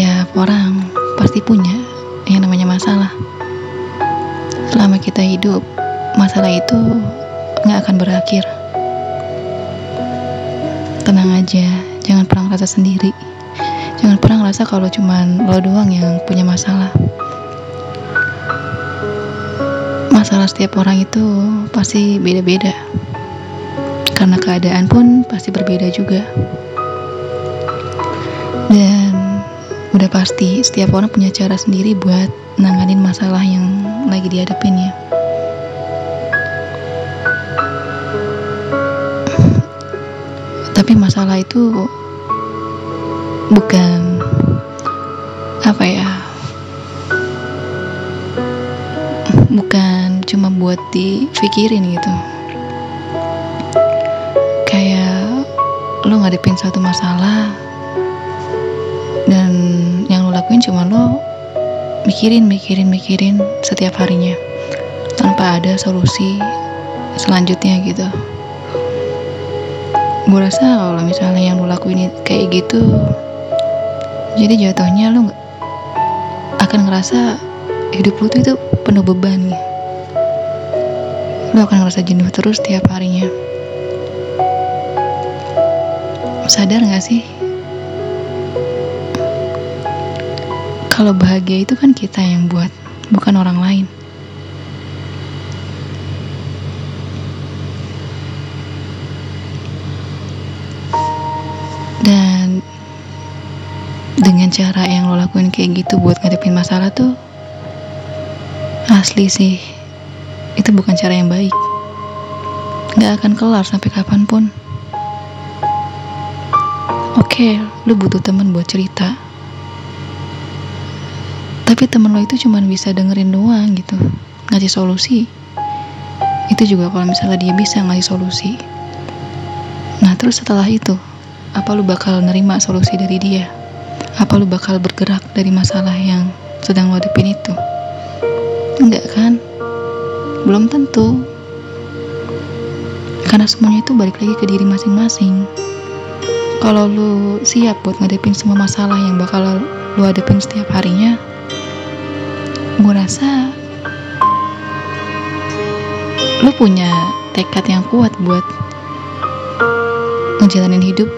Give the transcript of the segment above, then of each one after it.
Setiap orang pasti punya yang namanya masalah. Selama kita hidup, masalah itu nggak akan berakhir. Tenang aja, jangan pernah rasa sendiri. Jangan pernah rasa kalau cuman lo doang yang punya masalah. Masalah setiap orang itu pasti beda-beda. Karena keadaan pun pasti berbeda juga. Dan udah pasti setiap orang punya cara sendiri buat nanganin masalah yang lagi dihadapinnya. Tapi masalah itu bukan apa ya bukan cuma buat dipikirin gitu kayak lo ngadepin satu masalah mikirin mikirin mikirin setiap harinya tanpa ada solusi selanjutnya gitu. Gue rasa kalau misalnya yang lo lakuin kayak gitu jadi jatuhnya lo akan ngerasa hidup tuh itu penuh beban. Gitu. lo akan ngerasa jenuh terus tiap harinya. Sadar gak sih kalau bahagia itu kan kita yang buat bukan orang lain. Dan dengan cara yang lo lakuin kayak gitu buat ngadepin masalah tuh asli sih itu bukan cara yang baik. Gak akan kelar sampai kapan pun. Oke lo butuh temen buat cerita tapi temen lo itu cuma bisa dengerin doang gitu. Ngasih solusi. Itu juga kalau misalnya dia bisa ngasih solusi. Nah terus setelah itu apa lu bakal nerima solusi dari dia? Apa lu bakal bergerak dari masalah yang sedang lo hadapin itu? Enggak kan? Belum tentu. Karena semuanya itu balik lagi ke diri masing-masing. Kalau lu siap buat ngadepin semua masalah yang bakal lu hadapin setiap harinya gue rasa lu punya tekad yang kuat buat ngejalanin hidup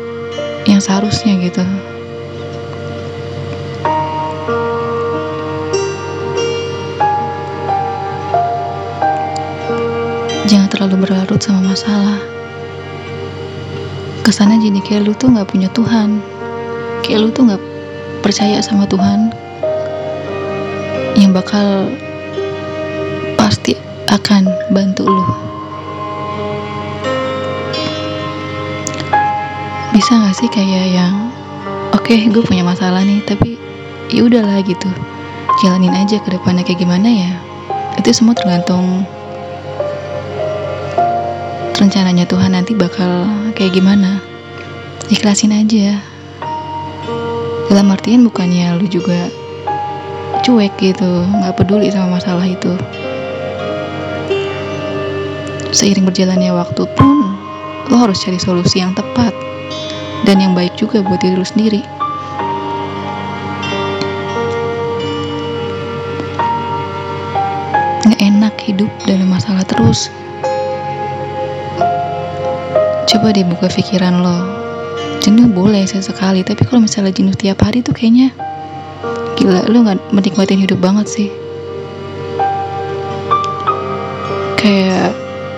yang seharusnya gitu. Jangan terlalu berlarut sama masalah. Kesannya jadi kayak lu tuh nggak punya Tuhan. Kayak lu tuh nggak percaya sama Tuhan yang bakal pasti akan bantu lu. Bisa gak sih kayak yang oke okay, gue punya masalah nih tapi ya udahlah gitu. Jalanin aja ke depannya kayak gimana ya itu semua tergantung rencananya Tuhan nanti bakal kayak gimana. Ikhlasin aja. Dalam artian bukannya lu juga cuek gitu nggak peduli sama masalah itu. Seiring berjalannya waktu pun lo harus cari solusi yang tepat dan yang baik juga buat diri lo sendiri. Nggak enak hidup dalam masalah terus. Coba deh buka pikiran lo. Jenuh boleh sesekali tapi kalau misalnya jenuh tiap hari tuh kayaknya gila lo nggak menikmatin hidup banget sih. Kayak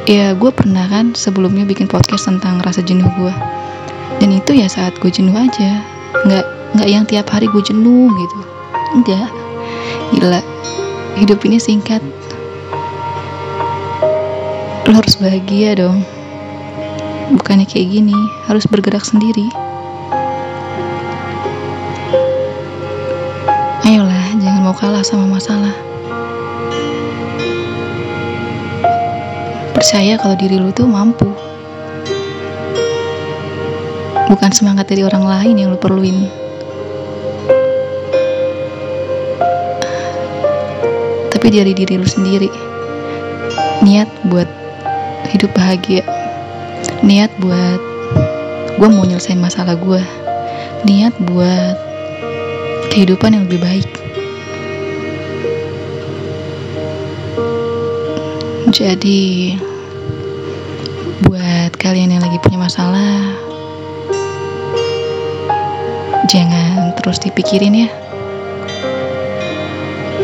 ya gue pernah kan sebelumnya bikin podcast tentang rasa jenuh gue dan itu ya saat gue jenuh aja. Nggak nggak yang tiap hari gue jenuh gitu. Enggak gila hidup ini singkat. Lo harus bahagia dong. Bukannya kayak gini harus bergerak sendiri kalah sama masalah. Percaya kalau diri lu tuh mampu. Bukan semangat dari orang lain yang lu perluin. Tapi dari diri lu sendiri. Niat buat hidup bahagia. Niat buat gue mau nyelesain masalah gue niat buat kehidupan yang lebih baik Jadi buat kalian yang lagi punya masalah jangan terus dipikirin ya.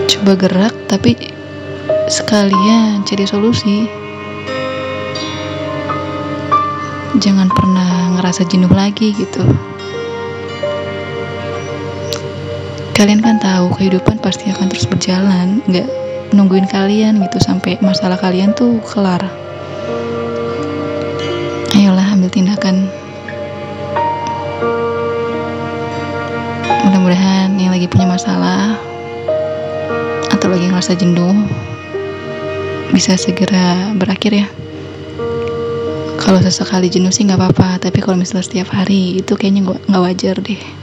Coba gerak tapi sekalian cari solusi. Jangan pernah ngerasa jenuh lagi gitu. Kalian kan tahu kehidupan pasti akan terus berjalan, nggak nungguin kalian gitu sampai masalah kalian tuh kelar. Ayolah ambil tindakan. Mudah-mudahan yang lagi punya masalah atau lagi ngerasa jenuh bisa segera berakhir ya. Kalau sesekali jenuh sih nggak apa-apa, tapi kalau misalnya setiap hari itu kayaknya nggak wajar deh.